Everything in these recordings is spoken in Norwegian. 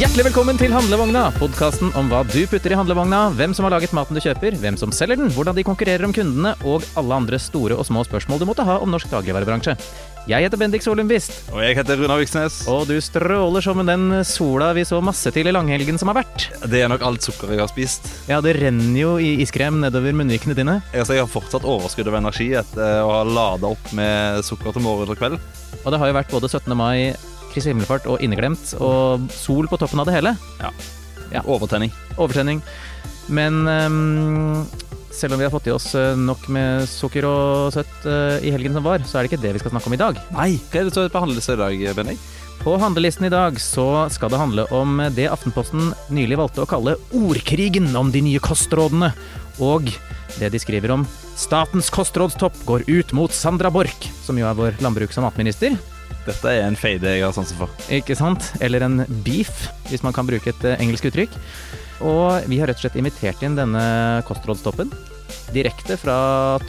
Hjertelig velkommen til Handlevogna, podkasten om hva du putter i handlevogna, hvem som har laget maten du kjøper, hvem som selger den, hvordan de konkurrerer om kundene, og alle andre store og små spørsmål du måtte ha om norsk dagligvarebransje. Jeg heter Bendik Solum Og jeg heter Runa Viksnes. og du stråler som den sola vi så masse til i langhelgen som har vært. Det er nok alt sukkeret jeg har spist. Ja, det renner jo i iskrem nedover munnvikene dine. Altså, jeg har fortsatt overskudd av energi etter å ha lada opp med sukker til morgen og kveld. Og det har jo vært både 17. mai, Kristi himmelfart og inneglemt, og sol på toppen av det hele. Ja. Overtenning. Overtenning. Men um, selv om vi har fått i oss eh, nok med sukker og søtt uh, i helgen som var, så er det ikke det vi skal snakke om i dag. Nei, hva er det som er på handlelista i dag, Bendik? På handlelisten i dag så skal det handle om det Aftenposten nylig valgte å kalle ordkrigen om de nye kostrådene, og det de skriver om Statens kostrådstopp går ut mot Sandra Borch, som jo er vår landbruks- og matminister. Dette er en feide jeg har sansen for. Ikke sant? Eller en beef, hvis man kan bruke et eh, engelsk uttrykk. Og vi har rett og slett invitert inn denne kostrådstoppen. Direkte fra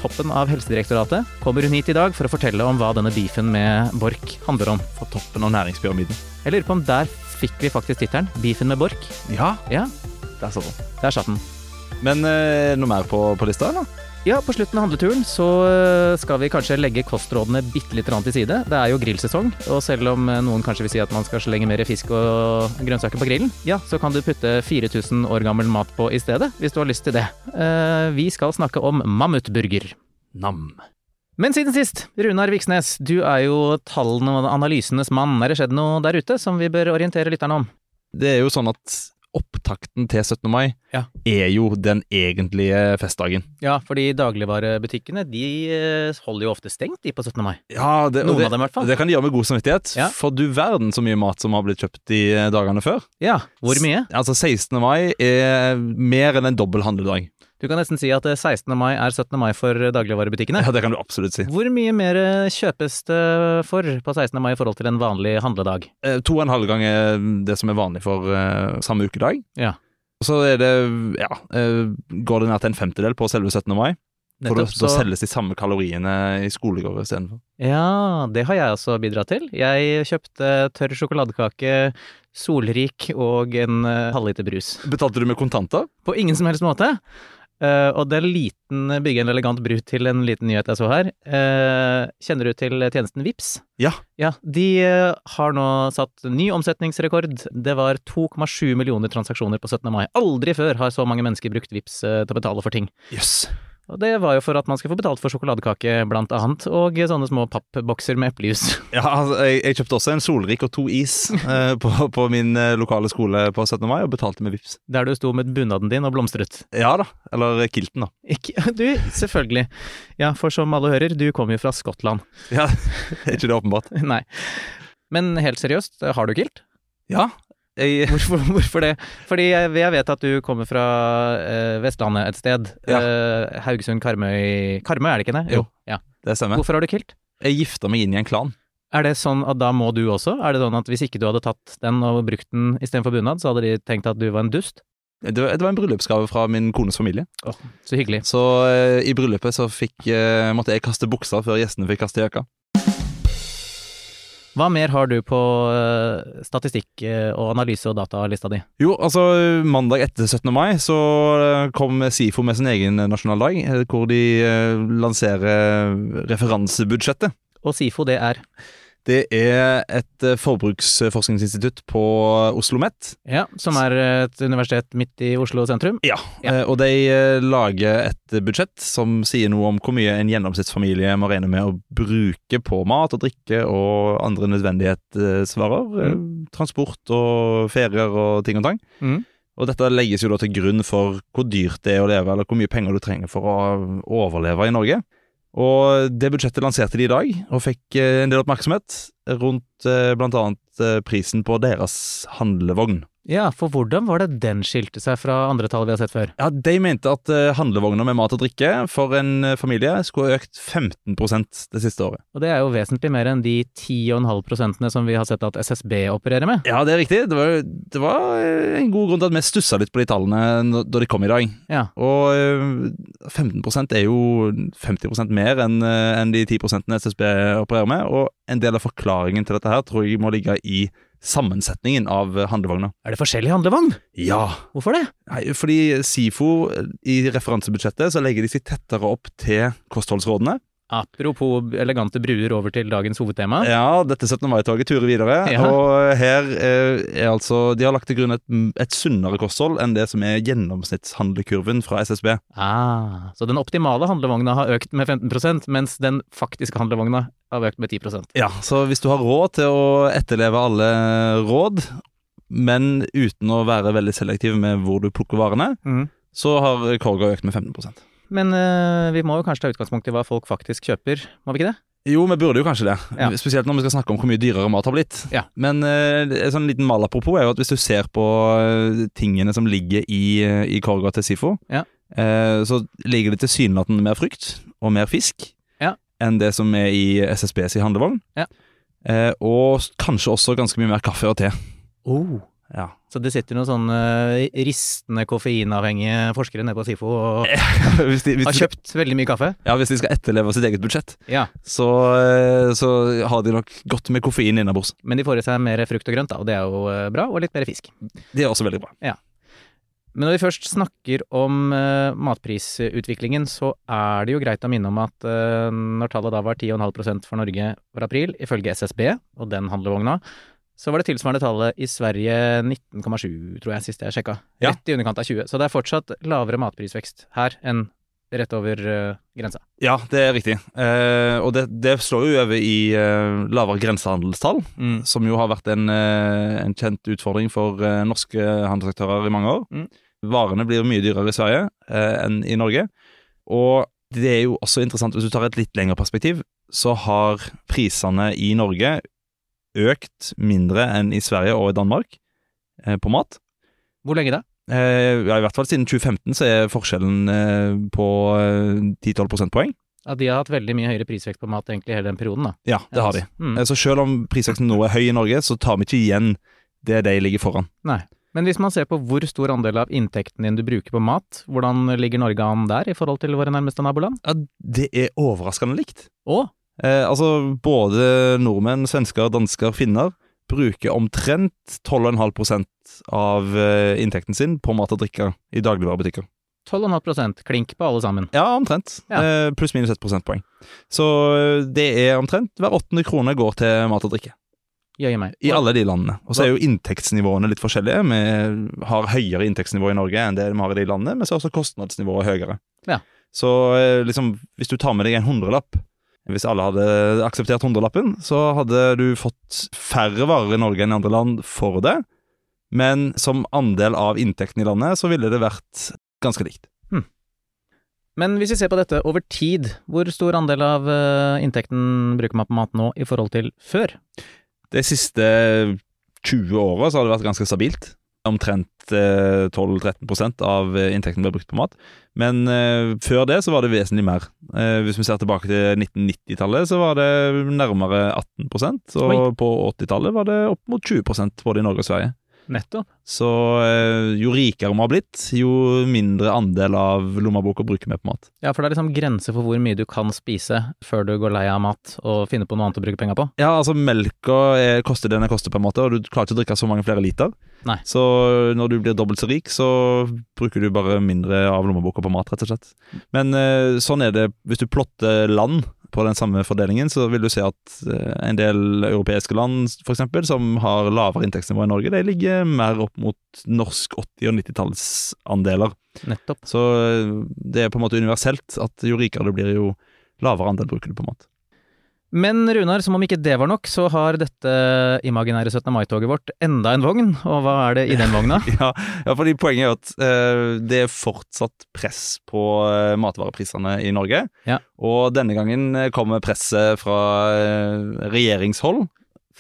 toppen av Helsedirektoratet kommer hun hit i dag for å fortelle om hva denne beefen med Borch handler om. Fra toppen av næringspyramiden. Jeg lurer på om der fikk vi faktisk tittelen. Beefen med Borch. Ja, Ja, der satt den. der satt den. Men eh, noe mer på, på lista, eller? Ja, på slutten av handleturen så øh, skal vi kanskje legge kostrådene bitte litt til side. Det er jo grillsesong, og selv om øh, noen kanskje vil si at man skal slenge mer fisk og grønnsaker på grillen, ja, så kan du putte 4000 år gammel mat på i stedet, hvis du har lyst til det. Eh, vi skal snakke om mammutburger. Nam. Men siden sist, Runar Viksnes, du er jo tallene og analysenes mann. Er det skjedd noe der ute som vi bør orientere lytterne om? Det er jo sånn at opptakten til 17. mai Ja. er jo den egentlige festdagen. Ja, fordi dagligvarebutikkene de øh, holder jo ofte stengt, de på 17. mai. Ja, det, Noen det, av dem i hvert fall. Det kan de gjøre med god samvittighet. Ja. For du verden så mye mat som har blitt kjøpt i eh, dagene før. Ja, hvor mye? Altså 16. mai er mer enn en dobbel handledag. Du kan nesten si at eh, 16. mai er 17. mai for dagligvarebutikkene. Ja, det kan du absolutt si. Hvor mye mer kjøpes det for på 16. mai i forhold til en vanlig handledag? Eh, To og en halv gang er det som er vanlig for eh, samme ukedag. Ja. Og så er det, ja, eh, går det ned til en femtedel på selve 17. mai. For da, Nettopp, da så- selges de samme kaloriene i skolegård istedenfor. Ja, det har jeg også bidratt til. Jeg kjøpte tørr sjokoladekake, solrik og en eh, halvliter brus. Betalte du med kontanter? På ingen som helst måte. Eh, og det er en liten bygge en elegant bru til en liten nyhet jeg så her. Uh, kjenner du til tjenesten Vips? Ja. Ja, de eh, har nå satt ny omsetningsrekord. Det var 2,7 millioner transaksjoner på 17. mai. Aldri før har så mange mennesker brukt Vips til å betale for ting. Jøss. Og det var jo for at man skal få betalt for sjokoladekake, blant annet, og sånne små pappbokser med eplejus. Ja, altså, jeg, jeg kjøpte også en solrik og to is eh, på, på min eh, lokale skole på 17. mai, og betalte med vips. Der du sto med bunaden din og blomstret. Ja da. Eller kilten, da. Ikke, du, selvfølgelig. Ja, for som alle hører, du kommer jo fra Skottland. Ja, Er ikke det åpenbart? Nei. Men helt seriøst, har du kilt? Ja. Jeg, Hvorfor, hvorfor det? Fordi jeg, jeg vet at du kommer fra uh, Vestlandet et sted. Ja. Uh, Haugesund, Karmøy Karmøy, er det ikke det? Jo. Ja. det stemmer. Hvorfor har du kilt? Jeg gifta meg inn i en klan. Er det sånn at da må du også? Er det sånn at hvis ikke du hadde tatt den og brukt den istedenfor bunad, så hadde de tenkt at du var en dust? Det var, det var en bryllupsgave fra min kones familie. Så hyggelig. Så uh, i bryllupet så fikk, uh, måtte jeg kaste buksa før gjestene fikk kaste jakka. Hva mer har du på eh, statistikk eh, og analyse og datalista di? Jo, altså mandag etter 17. mai så eh, kom SIFO med sin egen nasjonaldag, hvor de lanserer referansebudsjettet. Og SIFO, det er Det er et eh, forbruksforskningsinstitutt på Oslo OsloMet. Ja, som er et universitet midt i Oslo sentrum. Ja, Ja. eh, og de eh, lager et budsjett som sier noe om hvor mye en gjennomsnittsfamilie må regne med å bruke på mat og drikke og andre nødvendighetsvarer. Mm. Transport og ferier og ting og tang. Mm. Og dette legges jo da til grunn for hvor dyrt det er å leve, eller hvor mye penger du trenger for å overleve i Norge. Og det budsjettet lanserte de i dag, og fikk eh, en del oppmerksomhet rundt bl.a. blant annet eh, prisen på deres handlevogn. Ja, for hvordan var det den skilte seg fra andre tall vi har sett før? Ja, De mente at eh, handlevogner med mat og drikke for en eh, familie skulle ha økt 15 det siste året. Og det er jo vesentlig mer enn de 10,5 prosentene som vi har sett at SSB opererer med. Ja, det er riktig. Det var, det var eh, en god grunn til at vi stussa litt på de tallene da de kom i dag. Ja, Og eh, 15 er jo 50 mer enn enn de 10 SSB opererer med. Og en del av forklaringen til dette her tror jeg må ligge i sammensetningen av handlevogna. Er det forskjellig handlevogn? Ja, Hvorfor det? Nei, fordi SIFO, i referansebudsjettet, så legger de seg tettere opp til kostholdsrådene. Apropos elegante bruer over til dagens hovedtema. Ja, dette 17. mai-toget turer videre. Ja. Og her eh, er altså De har lagt til grunn et, et sunnere kosthold enn det som er gjennomsnittshandlekurven fra SSB. Ah, så den optimale handlevogna har økt med 15% mens den faktiske handlevogna har økt med 10% Ja, så hvis du har råd til å etterleve alle råd, men uten å være veldig selektiv med hvor du plukker varene, mm. så har Korga økt med 15 Men uh, vi må jo kanskje ta utgangspunkt i hva folk faktisk kjøper, må vi ikke det? Jo, vi burde jo kanskje det. Ja. Spesielt når vi skal snakke om hvor mye dyrere mat har blitt. Ja. Men uh, en sånn liten malapropos er jo at hvis du ser på eh, tingene som ligger i, eh, i korga til SIFO, Ja. uh, så ligger det tilsynelatende mer frukt og mer fisk Ja. enn det som er i SSBs handlevogn. Ja. Eh, og kanskje også ganske mye mer kaffe og te. Oh. Ja. Så det sitter noen sånne ristende koffeinavhengige forskere nede på SIFO og hvis, de, hvis, har kjøpt veldig mye kaffe? ja, hvis de skal etterleve sitt eget budsjett, Ja, så, eh, så har de nok godt med koffein innabords. men de får i seg mer frukt og grønt, da, og det er jo eh, bra, og litt mer fisk. Det er også veldig bra. Ja. Men når vi først snakker om uh, matprisutviklingen, så er det jo greit å minne om at uh, når tallet da var 10,5% for Norge for april, ifølge SSB og den handlevogna, så var det tilsvarende tallet i Sverige 19,7, tror jeg, sist jeg sjekka. Ja. Rett i underkant av 20. Så det er fortsatt lavere matprisvekst her enn rett over uh, grensa. Ja, det er riktig. Eh, og det, det slår jo over i uh, lavere grensehandelstall, Mm. som jo har vært en, uh, en kjent utfordring for norske handelsaktører i mange år. Mm. Varene blir mye dyrere i Sverige enn i Norge. Og det er jo også interessant, hvis du tar et litt lengre perspektiv, så har prisene i Norge økt mindre enn i Sverige og i Danmark eh, på mat. Hvor lenge da? Eh, ja, I hvert fall siden 2015 så er forskjellen eh, på eh, 10-12 prosentpoeng. Ja, de har hatt veldig mye høyere prisvekst på mat egentlig hele den perioden, da. Ja, det har de. Mm. Eh, Så selv om prisveksten nå er høy i Norge, så tar vi ikke igjen det de ligger foran. Nei. Men hvis man ser på hvor stor andel av inntekten din du bruker på mat, hvordan ligger Norge an der i forhold til våre nærmeste naboland? Ja, Det er overraskende likt. Å, Eh, altså, både nordmenn, svensker, dansker, finner bruker omtrent 12,5% av eh, inntekten sin på mat og drikke i dagligvarebutikker. 12,5% klink på alle sammen. Ja, omtrent. Ja. Eh, Pluss-minus ett prosentpoeng. Så eh, det er omtrent hver åttende krone går til mat og drikke. Jøye meg. I alle de landene. Og så er jo inntektsnivåene litt forskjellige. Vi har høyere inntektsnivå i Norge enn det vi har i de landene, men så er også kostnadsnivået høyere. Ja. Så eh, liksom, hvis du tar med deg en hundrelapp Hvis alle hadde akseptert hundrelappen, så hadde du fått færre varer i Norge enn i andre land for det. Men som andel av inntekten i landet, så ville det vært ganske likt. Men hvis vi ser på dette over tid, hvor stor andel av eh, inntekten bruker man på mat nå i forhold til før? De siste 20 åra så har det vært ganske stabilt. Omtrent eh, 12-13% av eh, inntekten ble brukt på mat. Men eh, før det så var det vesentlig mer. Eh, hvis vi ser tilbake til 1990-tallet, så var det nærmere 18 og Oi. på 80-tallet var det opp mot 20 både i Norge og Sverige. Nettopp. Så eh, jo rikere vi har blitt, jo mindre andel av lommeboka bruker vi på mat. Ja, for det er liksom grenser for hvor mye du kan spise før du går lei av mat og finner på noe annet å bruke penger på. Ja, altså melka er, koster det den koster på en måte, og du klarer ikke å drikke så mange flere liter. Nei. Så når du blir dobbelt så rik, så bruker du bare mindre av lommeboka på mat, rett og slett. Men eh, sånn er det hvis du plotter land på den samme fordelingen, så vil du se at eh, en del europeiske land, for eksempel, som har lavere inntektsnivå enn Norge, de ligger mer opp mot norsk 80- og 90-tallsandeler. Nettopp. Så eh, det er på en måte universelt at jo rikere du blir, jo lavere andel bruker du på mat. Men Runar, som om ikke det var nok, så har dette imaginære 17. mai-toget vårt enda en vogn. Og hva er det i den vogna? Ja, ja fordi poenget er at eh, det er fortsatt press på eh, matvareprisene i Norge. Ja. Og denne gangen eh, kommer presset fra eh, regjeringshold.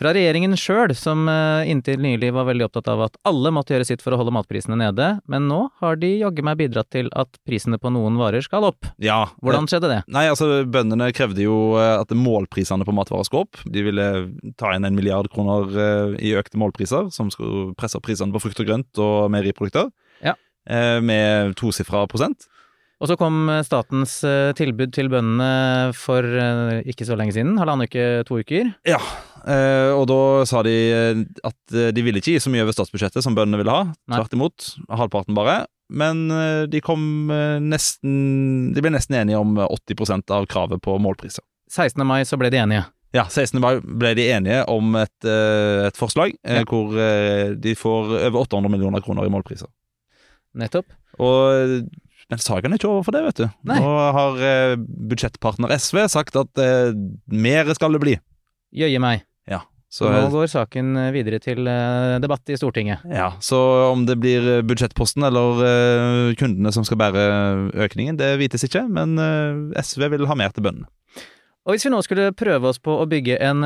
Fra regjeringen sjøl, som eh, inntil nylig var veldig opptatt av at alle måtte gjøre sitt for å holde matprisene nede, men nå har de jaggu meg bidratt til at prisene på noen varer skal opp. Ja, Hvordan skjedde det? Nei, altså Bøndene krevde jo eh, at målprisene på matvarer skulle opp. De ville ta inn en milliard kroner eh, i økte målpriser, som skulle presse opp prisene på frukt og grønt og meieriprodukter. Ja. Eh, Med tosifra prosent. Og så kom eh, statens eh, tilbud til bøndene for eh, ikke så lenge siden, halvannen uke, to uker. Ja, eh, og da sa de eh, at eh, de ville ikke gi så mye over statsbudsjettet som bøndene ville ha. Tvert imot. Halvparten bare. Men eh, de kom eh, nesten De ble nesten enige om 80% av kravet på målpriser. 16. mai så ble de enige. Ja, 16. mai ble de enige om et, eh, et forslag eh, Ja. hvor eh, de får over 800 millioner kroner i målpriser. Nettopp. Og men saken er ikke over for det, vet du. Nei. Nå har eh, budsjettpartner SV sagt at eh, mer skal det bli. Jøye meg. Så, nå går saken eh, videre til eh, debatt i Stortinget. ja, så om det blir eh, budsjettposten eller kundene som skal bære økningen, det vites ikke, men SV vil ha mer til bøndene. Og hvis vi nå skulle prøve oss på å bygge en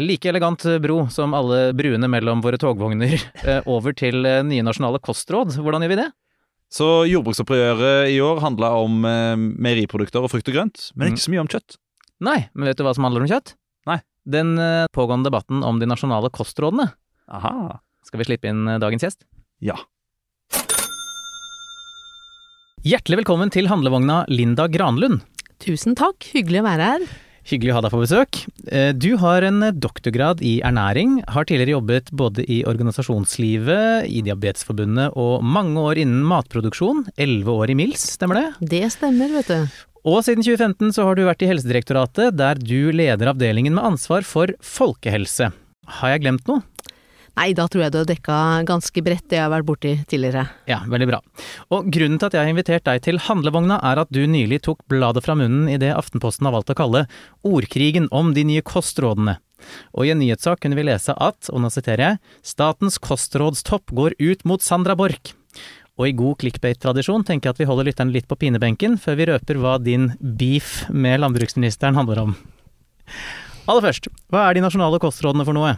like elegant bro som alle bruene mellom våre togvogner over til nye nasjonale kostråd, hvordan gjør vi det? Så jordbruksopprøret i år handla om meieriprodukter og frukt og grønt, men ikke så mye om kjøtt. Nei, men vet du hva som handler om kjøtt? Nei. Den eh, pågående debatten om de nasjonale kostrådene. Aha. Skal vi slippe inn eh, dagens gjest? Ja. Hjertelig velkommen til handlevogna Linda Granlund. Tusen takk, hyggelig å være her. Hyggelig å ha deg på besøk. Eh, Du har en doktorgrad i ernæring, har tidligere jobbet både i organisasjonslivet, i Diabetesforbundet og mange år innen matproduksjon. Elleve år i Mils, stemmer det? Det stemmer, vet du. Og siden 2015 så har du vært i Helsedirektoratet, der du leder avdelingen med ansvar for folkehelse. Har jeg glemt noe? Nei, da tror jeg du har dekka ganske bredt det jeg har vært borti tidligere. Ja, veldig bra. Og grunnen til at jeg har invitert deg til handlevogna, er at du nylig tok bladet fra munnen i det Aftenposten har valgt å kalle ordkrigen om de nye kostrådene. Og i en nyhetssak kunne vi lese at, og nå siterer jeg, statens kostrådstopp går ut mot Sandra Borch. Og i god clickbait-tradisjon tenker jeg at vi holder lytteren litt på pinebenken før vi røper hva din beef med landbruksministeren handler om. Aller først, hva er de nasjonale kostrådene for noe?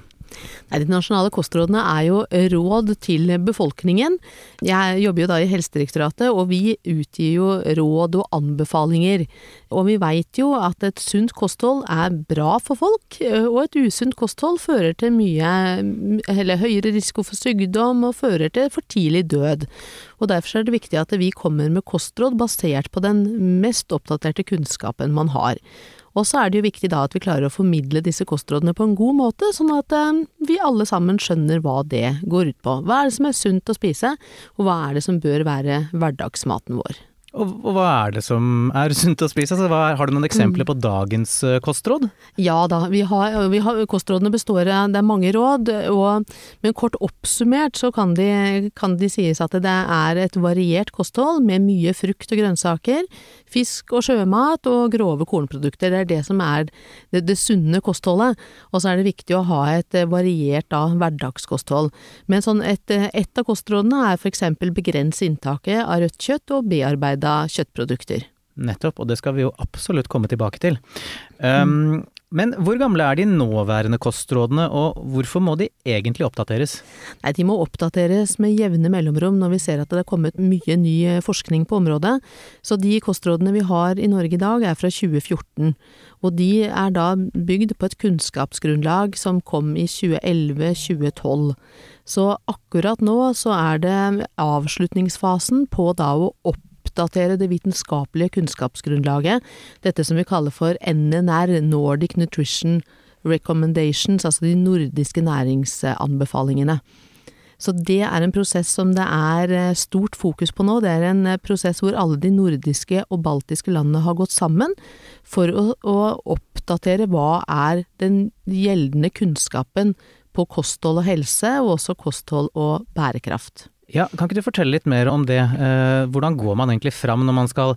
Nei, De nasjonale kostrådene er jo råd til befolkningen. Jeg jobber jo da i Helsedirektoratet, og vi utgir jo råd og anbefalinger. Og vi veit jo at et sunt kosthold er bra for folk, og et usunt kosthold fører til mye, eller høyere risiko for sykdom og fører til for tidlig død. Og Derfor er det viktig at vi kommer med kostråd basert på den mest oppdaterte kunnskapen man har. Og så er det jo viktig da at vi klarer å formidle disse kostrådene på en god måte, sånn at eh, vi alle sammen skjønner hva det går ut på. Hva er det som er sunt å spise, og hva er det som bør være hverdagsmaten vår. Og, og hva er det som er sunt å spise? Altså, hva, har du noen eksempler på dagens eh, kostråd? Ja da, vi har, vi har, kostrådene består av det er mange råd, og, men kort oppsummert så kan de, kan de sies at det er et variert kosthold med mye frukt og grønnsaker, fisk og sjømat og grove kornprodukter. Det er det som er det, det sunne kostholdet. Og så er det viktig å ha et variert da, hverdagskosthold. Men sånn et, et av kostrådene er eksempel begrense inntaket av rødt kjøtt og bearbeida kjøttprodukter. Nettopp, og det skal vi jo absolutt komme tilbake til. Um, Men hvor gamle er de nåværende kostrådene, og hvorfor må de egentlig oppdateres? Nei, de må oppdateres med jevne mellomrom når vi ser at det er kommet mye ny eh, forskning på området. Så de kostrådene vi har i Norge i dag er fra 2014. Og de er da bygd på et kunnskapsgrunnlag som kom i 2011-2012. Så akkurat nå så er det avslutningsfasen på da å oppdatere det vitenskapelige kunnskapsgrunnlaget, dette som vi kaller for NNR, Nordic Nutrition Recommendations, altså de nordiske næringsanbefalingene. Så det er en prosess som det er eh, stort fokus på nå. Det er en eh, prosess hvor alle de nordiske og baltiske landene har gått sammen for å, å oppdatere hva er den gjeldende kunnskapen på kosthold og helse, og også kosthold og bærekraft. Ja, Kan ikke du fortelle litt mer om det? Eh, hvordan går man egentlig fram når man skal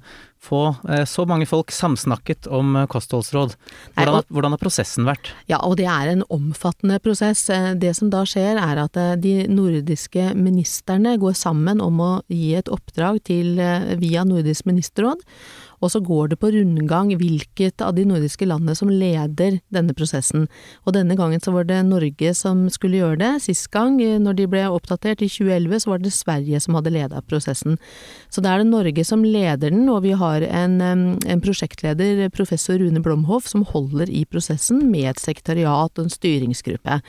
få eh, så mange folk samsnakket om eh, kostholdsråd? Hvordan, har- hvordan har prosessen vært? Ja, og det er en omfattende prosess. Det som da skjer er at de nordiske ministerne går sammen om å gi et oppdrag til via Nordisk ministerråd, og så går det på rundgang hvilket av de nordiske landene som leder denne prosessen. Og denne gangen så var det Norge som skulle gjøre det. Sist gang, eh, når de ble oppdatert i 2011, så var det Sverige som hadde leda prosessen. Så da er det Norge som leder den, og vi har en, en prosjektleder, professor Rune Blomhoff, som holder i prosessen med et sekretariat og en styringsgruppe.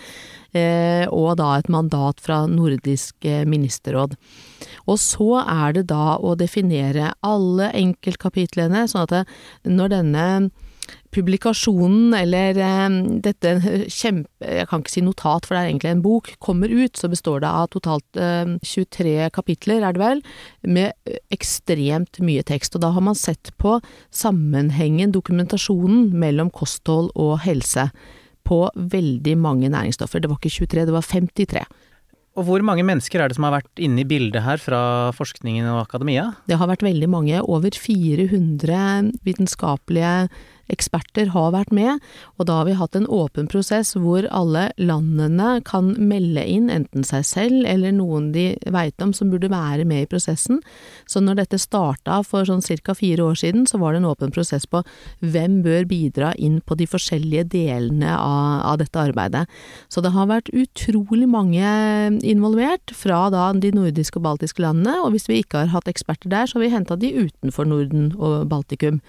Eh, og da et mandat fra Nordisk eh, ministerråd. Og så er det da å definere alle enkeltkapitlene, sånn at når denne publikasjonen eller eh, dette kjempe... Jeg kan ikke si notat, for det er egentlig en bok. Kommer ut, så består det av totalt eh, 23 kapitler, er det vel, med ekstremt mye tekst. Og da har man sett på sammenhengen, dokumentasjonen, mellom kosthold og helse. På veldig mange næringsstoffer. Det var ikke 23, det var 53. Og hvor mange mennesker er det som har vært inne i bildet her fra forskningen og akademia? Det har vært veldig mange. Over 400 vitenskapelige eksperter har vært med, og da har vi hatt en åpen prosess hvor alle landene kan melde inn enten seg selv eller noen de veit om som burde være med i prosessen. Så når dette starta for sånn ca. fire år siden, så var det en åpen prosess på hvem bør bidra inn på de forskjellige delene av, av dette arbeidet. Så det har vært utrolig mange involvert fra da de nordiske og baltiske landene, og hvis vi ikke har hatt eksperter der, så har vi henta de utenfor Norden og Baltikum.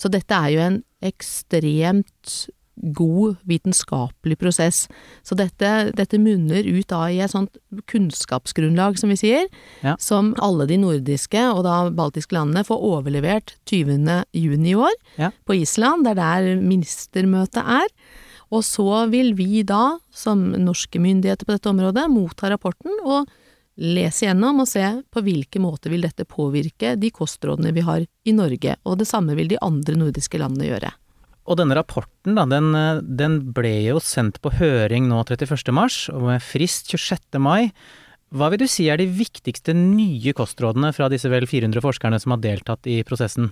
Så dette er jo en ekstremt god vitenskapelig prosess. Så dette, dette munner ut da i et sånt kunnskapsgrunnlag, som vi sier, ja. som alle de nordiske og da baltiske landene får overlevert 20. juni i år ja. på Island. Det er der ministermøtet er. Og så vil vi da, som norske myndigheter på dette området, motta rapporten og lese gjennom og se på hvilke måter vil dette påvirke de kostrådene vi har i Norge, og det samme vil de andre nordiske landene gjøre. Og denne rapporten, da, den, den ble jo sendt på høring nå 31. mars, og med frist 26. mai. Hva vil du si er de viktigste nye kostrådene fra disse vel 400 forskerne som har deltatt i prosessen?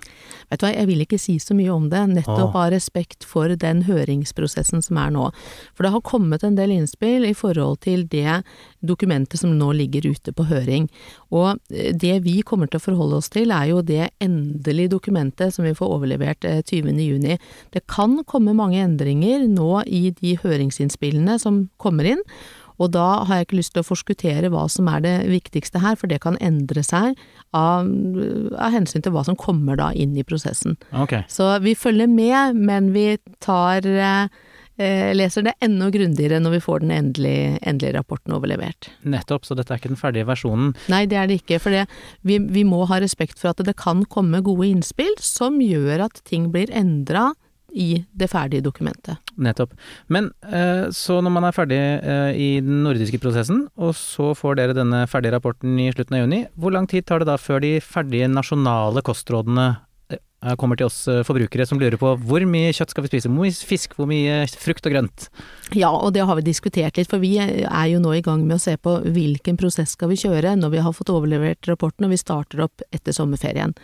Vet du hva, jeg vil ikke si så mye om det, nettopp av respekt for den høringsprosessen som er nå. For det har kommet en del innspill i forhold til det dokumentet som nå ligger ute på høring. Og eh, det vi kommer til å forholde oss til, er jo det endelige dokumentet som vi får overlevert 20.6. Eh, det kan komme mange endringer nå i de høringsinnspillene som kommer inn. Og da har jeg ikke lyst til å forskuttere hva som er det viktigste her, for det kan endre seg av, av hensyn til hva som kommer da inn i prosessen. Okay. Så vi følger med, men vi tar eh, leser det enda grundigere når vi får den endelige, endelige, rapporten overlevert. Nettopp, så dette er ikke den ferdige versjonen? Nei, det er det ikke. For det, vi, vi, må ha respekt for at det kan komme gode innspill som gjør at ting blir endra i det ferdige dokumentet. Nettopp. Men eh, så når man er ferdig eh, i den nordiske prosessen, og så får dere denne ferdige rapporten i slutten av juni, hvor lang tid tar det da før de ferdige nasjonale kostrådene kommer til oss eh, forbrukere som lurer på hvor mye kjøtt skal vi spise, hvor mye fisk, hvor mye frukt og grønt? Ja, og det har vi diskutert litt, for vi er jo nå i gang med å se på hvilken prosess skal vi kjøre når vi har fått overlevert rapporten og vi starter opp etter sommerferien.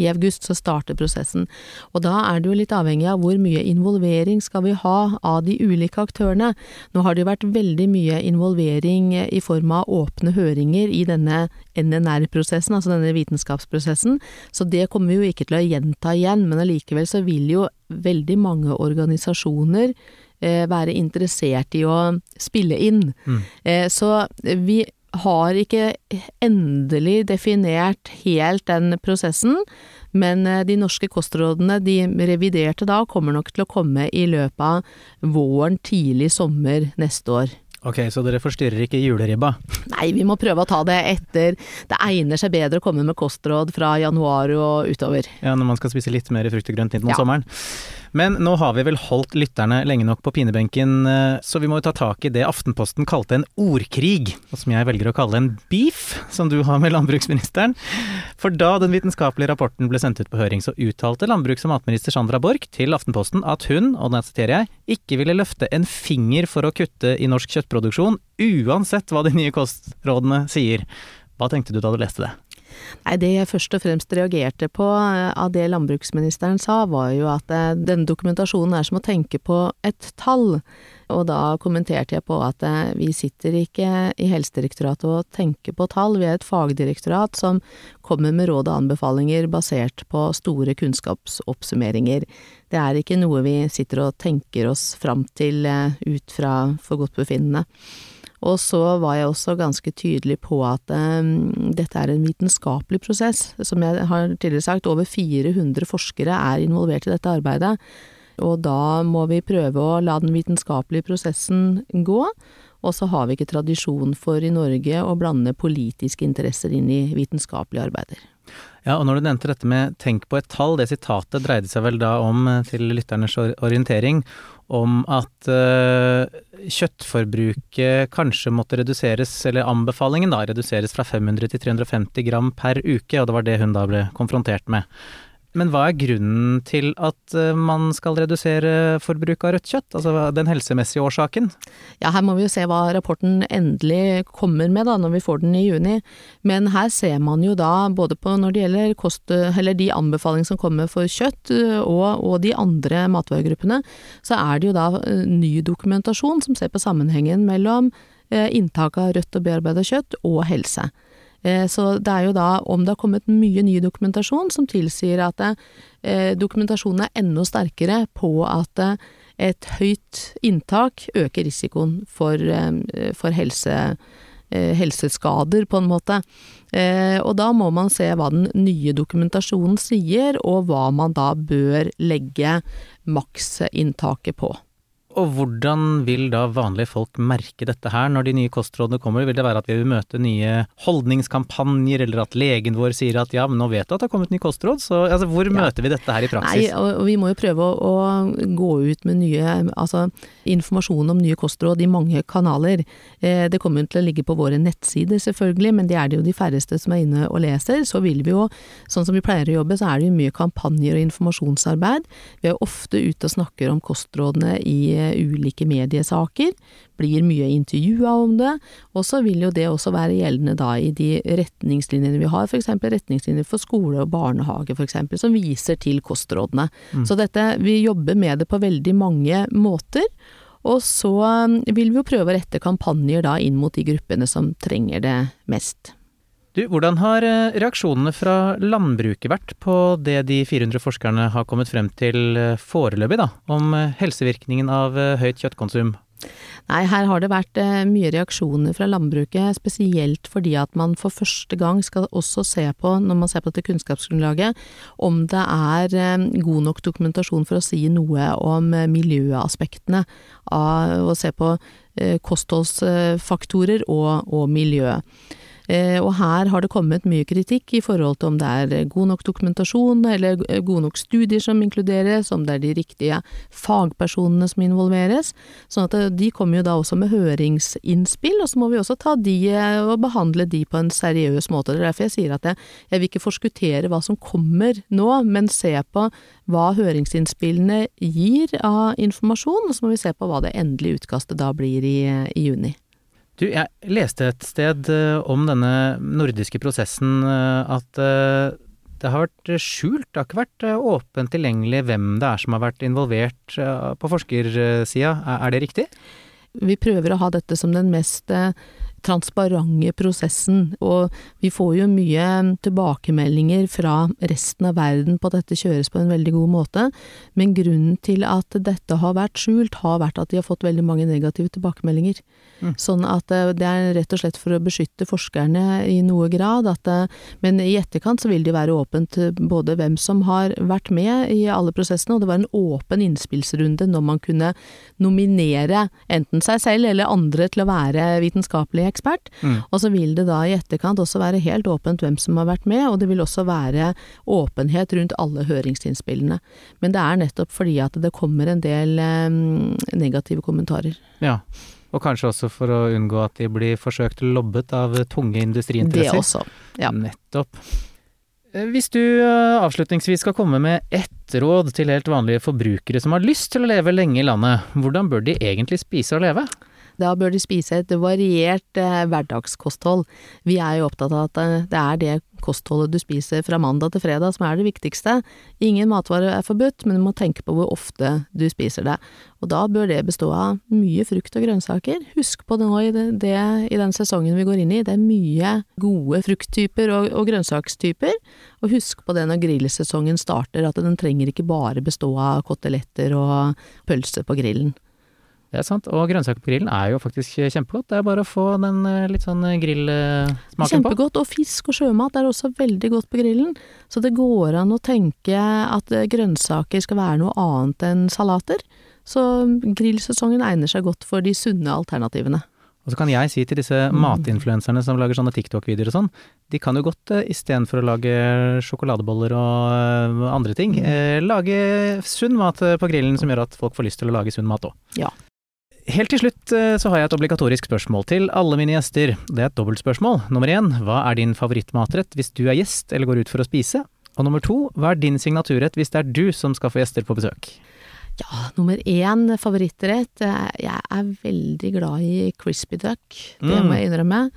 I august så starter prosessen. Og da er det jo litt avhengig av hvor mye involvering skal vi ha av de ulike aktørene. Nå har det jo vært veldig mye involvering i form av åpne høringer i denne NNR-prosessen, altså denne vitenskapsprosessen, så det kommer vi jo ikke til å gjenta igjen, men allikevel så vil jo veldig mange organisasjoner eh, være interessert i å spille inn. Mm. Eh, så vi har ikke endelig definert helt den prosessen, men eh, de norske kostrådene, de reviderte da, kommer nok til å komme i løpet av våren, tidlig sommer neste år. Ok, så dere forstyrrer ikke juleribba? Nei, vi må prøve å ta det etter. Det egner seg bedre å komme med kostråd fra januar og utover. Ja, når man skal spise litt mer frukt og grønt inn mot ja. sommeren. Men nå har vi vel holdt lytterne lenge nok på pinebenken, eh, så vi må jo ta tak i det Aftenposten kalte en ordkrig, og som jeg velger å kalle en beef, som du har med landbruksministeren. For da den vitenskapelige rapporten ble sendt ut på høring, så uttalte landbruks- og matminister Sandra Borch til Aftenposten at hun, og da siterer jeg, ikke ville løfte en finger for å kutte i norsk kjøttproduksjon, uansett hva de nye kostrådene sier. Hva tenkte du da du leste det? Nei, det jeg først og fremst reagerte på eh, av det landbruksministeren sa, var jo at eh, denne dokumentasjonen er som å tenke på et tall. Og da kommenterte jeg på at eh, vi sitter ikke i Helsedirektoratet og tenker på tall, vi er et fagdirektorat som kommer med råd og anbefalinger basert på store kunnskapsoppsummeringer. Det er ikke noe vi sitter og tenker oss fram til ut fra forgodtbefinnende. Og så var jeg også ganske tydelig på at um, dette er en vitenskapelig prosess. Som jeg har tidligere sagt, over 400 forskere er involvert i dette arbeidet. Og da må vi prøve å la den vitenskapelige prosessen gå. Og så har vi ikke tradisjon for i Norge å blande politiske interesser inn i vitenskapelige arbeider. Ja, og når du nevnte dette med tenk på et tall, det sitatet dreide seg vel da om, eh, til lytternes orientering, om at uh, kjøttforbruket kanskje måtte reduseres, eller anbefalingen da, reduseres fra 500 til 350 gram per uke, og det var det hun da ble konfrontert med. Men hva er grunnen til at eh, man skal redusere forbruket av rødt kjøtt? Altså den helsemessige årsaken? Ja, her må vi jo se hva rapporten endelig kommer med da, når vi får den i juni. Men her ser man jo da, både på når det gjelder kost, eller de anbefalingene som kommer for kjøtt og, og de andre matvaregruppene, så er det jo da eh, ny dokumentasjon som ser på sammenhengen mellom eh, inntak av rødt og bearbeida kjøtt og helse. Eh, så det er jo da om det har kommet mye ny dokumentasjon som tilsier at eh, dokumentasjonen er enda sterkere på at eh, et høyt inntak øker risikoen for, for helse, helseskader, på en måte. Og da må man se hva den nye dokumentasjonen sier, og hva man da bør legge maksinntaket på. Og hvordan vil da vanlige folk merke dette her når de nye kostrådene kommer? Vil det være at vi vil møte nye holdningskampanjer, eller at legen vår sier at ja, men nå vet du at det har kommet nye kostråd, så altså, hvor ja. møter vi dette her i praksis? Nei, og, vi må jo prøve å, å, gå ut med nye, altså informasjon om nye kostråd i mange kanaler. Eh, det kommer jo til å ligge på våre nettsider selvfølgelig, men det er det jo de færreste som er inne og leser. Så vil vi jo, sånn som vi pleier å jobbe, så er det jo mye kampanjer og informasjonsarbeid. Vi er jo ofte ute og snakker om kostrådene i ulike mediesaker, blir mye intervjua om det, og så vil jo det også være gjeldende da i de retningslinjene vi har, f.eks. retningslinjer for skole og barnehage f.eks., som viser til kostrådene. Mm. Så dette, vi jobber med det på veldig mange måter. Og så um, vil vi jo prøve å rette kampanjer da inn mot de gruppene som trenger det mest. Du, hvordan har eh, reaksjonene fra landbruket vært på det de 400 forskerne har kommet frem til eh, foreløpig, da, om eh, helsevirkningen av høyt kjøttkonsum? Nei, her har det vært mye reaksjoner fra landbruket, spesielt fordi at man for første gang skal også se på, når man ser på dette kunnskapsgrunnlaget, om det er god nok dokumentasjon for å si noe om miljøaspektene av å se på kostholdsfaktorer og, og miljø. Eh, og her har det kommet mye kritikk i forhold til om det er god nok dokumentasjon, eller gode nok studier som inkluderes, om det er de riktige fagpersonene som involveres. Sånn at eh, de kommer jo da også med høringsinnspill, og så må vi også ta de eh, og behandle de på en seriøs måte. Det er derfor jeg sier at jeg, jeg vil ikke forskuttere hva som kommer nå, men se på hva høringsinnspillene gir av informasjon, og så må vi se på hva det endelige utkastet da blir i, i juni. Du, jeg leste et sted uh, om denne nordiske prosessen uh, at uh, det har vært skjult, det har ikke vært åpent tilgjengelig hvem det er som har vært involvert på forskersida. Er det riktig? Vi prøver å ha dette som den mest transparente prosessen, og vi får jo mye tilbakemeldinger fra resten av verden på at dette kjøres på en veldig god måte, men grunnen til at dette har vært skjult, har vært at de har fått veldig mange negative tilbakemeldinger. Mm. Sånn at eh, det er rett og slett for å beskytte forskerne i noe grad, at, eh, men i etterkant så vil det være åpent både hvem som har vært med i alle prosessene, og det var en åpen innspillsrunde når man kunne nominere enten seg selv eller andre til å være vitenskapelige ekspert. Mm. Og så vil det da i etterkant også være helt åpent hvem som har vært med, og det vil også være åpenhet rundt alle høringsinnspillene. Men det er nettopp fordi at det kommer en del um, negative kommentarer. Ja. Og kanskje også for å unngå at de blir forsøkt lobbet av tunge industriinteresser. Det også, ja. Nettopp. Eh, hvis du eh, avslutningsvis skal komme med ett råd til helt vanlige forbrukere som har lyst til å leve lenge i landet, hvordan bør de egentlig spise og leve? Da bør de spise et variert eh, hverdagskosthold. Vi er jo opptatt av at eh, det er det kostholdet du spiser fra mandag til fredag som er det viktigste. Ingen matvarer er forbudt, men du må tenke på hvor ofte du spiser det. Og da bør det bestå av mye frukt og grønnsaker. Husk på det nå i, det, det, i den sesongen vi går inn i, det er mye gode frukttyper og, og grønnsakstyper. Og husk på det når grillsesongen starter, at den trenger ikke bare bestå av koteletter og pølse på grillen. Det er sant. Og grønnsaker på grillen er jo faktisk kjempegodt. Det er bare å få den eh, litt sånn eh, grillsmaken på. Kjempegodt. Og fisk og sjømat er også veldig godt på grillen. Så det går an å tenke at eh, grønnsaker skal være noe annet enn salater. Så grillsesongen egner seg godt for de sunne alternativene. Og så kan jeg si til disse matinfluenserne som lager sånne TikTok-videoer og sånn, de kan jo godt eh, istedenfor å lage sjokoladeboller og eh, andre ting, eh, lage sunn mat eh, på grillen som gjør at folk får lyst til å lage sunn mat òg. Ja. Helt til slutt eh, så har jeg et obligatorisk spørsmål til alle mine gjester. Det er et dobbeltspørsmål. Nummer én, hva er din favorittmatrett hvis du er gjest eller går ut for å spise? Og nummer to, hva er din signaturrett hvis det er du som skal få gjester på besøk? Ja, nummer én favorittrett. eh, Jeg er veldig glad i crispy duck, det Mm. må jeg innrømme.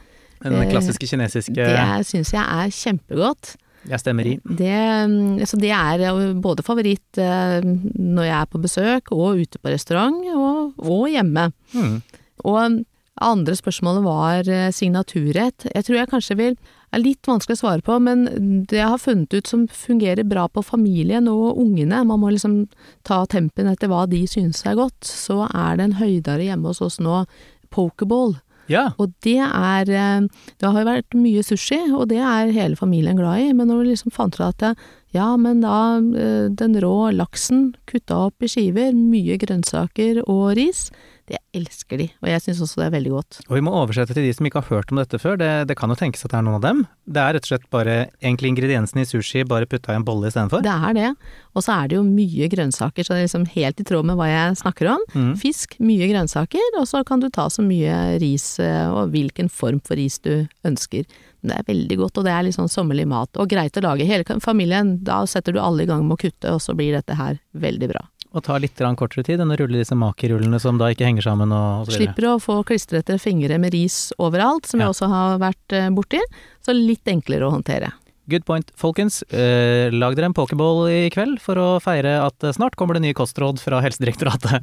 Den Eh, klassiske kinesiske Det syns jeg er kjempegodt. Jeg stemmer i. Det, mm, så det er eh, både favoritt eh, når jeg er på besøk, og ute på restaurant, og, og hjemme. Mm. Og andre spørsmålet var eh, signaturrett. Jeg tror jeg kanskje vil er litt vanskelig å svare på, men det jeg har funnet ut som fungerer bra på familien og ungene, man må liksom ta tempen etter hva de synes er godt, så er det en høydare hjemme hos oss nå, pokeball. Ja. Og det er eh, Det har jo vært mye sushi, og det er hele familien glad i, men når vi liksom fant ut at det, ja, men da eh, den rå laksen kutta opp i skiver, mye grønnsaker og ris, det elsker de, og jeg syns også det er veldig godt. Og vi må oversette til de som ikke har hørt om dette før. Det, det kan jo tenkes at det er noen av dem. Det er rett og slett bare egentlig ingrediensene i sushi, bare putta i en bolle istedenfor. Det er det, og så er det jo mye grønnsaker, så det er liksom helt i tråd med hva jeg snakker om. Mm. Fisk, mye grønnsaker, og så kan du ta så mye ris eh, og hvilken form for ris du ønsker. Det er veldig godt, og det er litt sånn sommerlig mat, og greit å lage. Hele familien, da setter du alle i gang med å kutte, og så blir dette her veldig bra. Og tar litt kortere tid enn å rulle disse makerullene som da ikke henger sammen og, og. Slipper å få klistrete fingre med ris overalt, som Ja. jeg også har vært eh, borti, så litt enklere å håndtere. Good point, folkens. Eh, lag dere en pokerball i kveld for å feire at eh, snart kommer det nye kostråd fra Helsedirektoratet.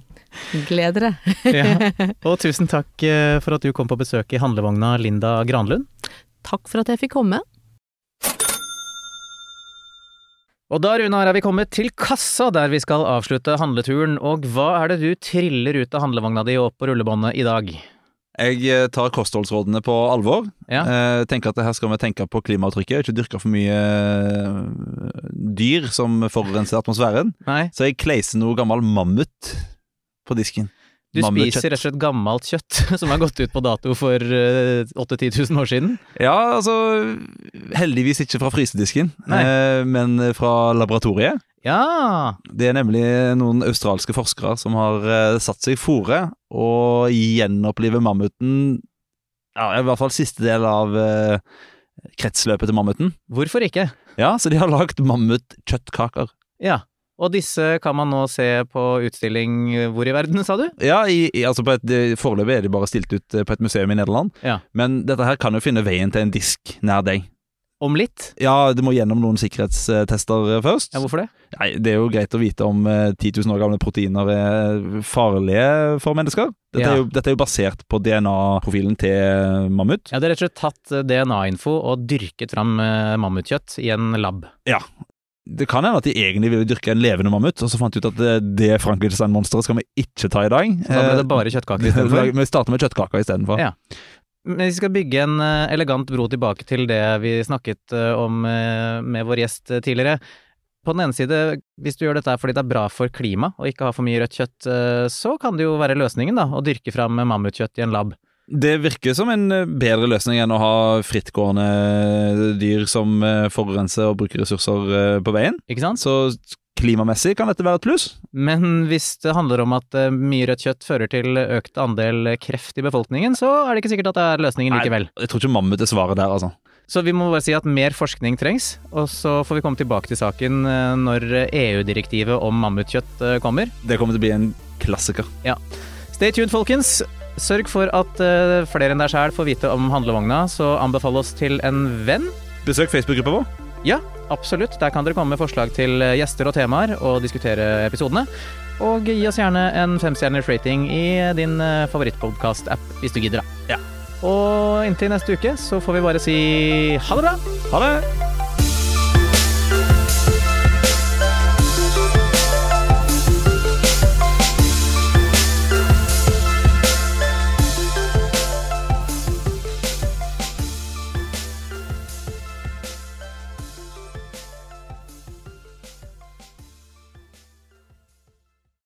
Gled dere! ja. Og tusen takk eh, for at du kom på besøk i handlevogna, Linda Granlund. Takk for at jeg fikk komme. Og da, Runar, er vi kommet til kassa, der vi skal avslutte handleturen. Og hva er det du triller ut av handlevogna di og opp på rullebåndet i dag? Jeg eh, tar kostholdsrådene på alvor. Ja. Eh, tenker at her skal vi tenke på klimaavtrykket, ikke dyrke for mye eh, dyr som forurenser atmosfæren. Nei, Så jeg kleiser noe gammel mammut på disken. Du spiser rett og slett gammelt kjøtt som er gått ut på dato for eh, 8000-10 000 år siden. Ja, altså Heldigvis ikke fra frysedisken, eh, men fra laboratoriet. Ja! Det er nemlig noen australske forskere som har eh, satt seg fore og gjenopplive mammuten Ja, i hvert fall siste del av eh, kretsløpet til mammuten. Hvorfor ikke? Ja, så de har lagd mammutkjøttkaker. Ja. Og disse kan man nå se på utstilling eh, hvor i verden, sa du? Ja, i, i, altså på et, foreløpig er de bare stilt ut eh, på et museum i Nederland. Ja. Men dette her kan jo finne veien til en disk nær deg. Om litt? Ja, det må gjennom noen sikkerhetstester eh, først. Ja, hvorfor det? Nei, Det er jo greit å vite om eh, 10 000 år gamle proteiner er farlige for mennesker. Dette, Ja. er, jo, dette er jo basert på DNA-profilen til mammut. Ja, det er rett og slett tatt DNA-info og dyrket fram mammutkjøtt i en lab. Det kan hende at de egentlig ville dyrke en levende mammut, og så fant de ut at det, det Frankenstein-monsteret skal vi ikke ta i dag. Så da ble det bare kjøttkaker istedenfor. Vi starter med kjøttkaker istedenfor. Ja. Men vi skal bygge en eh, elegant bro tilbake til det vi snakket eh, om eh, med vår gjest eh, tidligere. På den ene side, hvis du gjør dette fordi det er bra for klima og ikke har for mye rødt kjøtt, eh, så kan det jo være løsningen, da, å dyrke fram mammutkjøtt i en lab. Det virker som en eh, bedre løsning enn å ha frittgående dyr som eh, forurenser og bruker ressurser eh, på veien. Ikke sant? Så klimamessig kan dette være et pluss. Men hvis det handler om at mye rødt kjøtt fører til økt andel kreft i befolkningen, så er det ikke sikkert at det er løsningen likevel. Nei, Jeg tror ikke mammut er svaret der, altså. Så vi må bare si at mer forskning trengs, og så får vi komme tilbake til saken når EU-direktivet om mammutkjøtt kommer. Det kommer til å bli en klassiker. Ja. Stay tuned, folkens! Sørg for at eh, flere enn deg sjæl får vite om handlevogna, så anbefal oss til en venn. Besøk Facebook-gruppa vår. Ja, absolutt. Der kan dere komme med forslag til eh, gjester og temaer, og diskutere episodene. Og gi oss gjerne en femstjerners rating i din favorittpodkast-app, hvis du gidder, da. Ja. Og inntil neste uke så får vi bare si ha det bra! Ha det!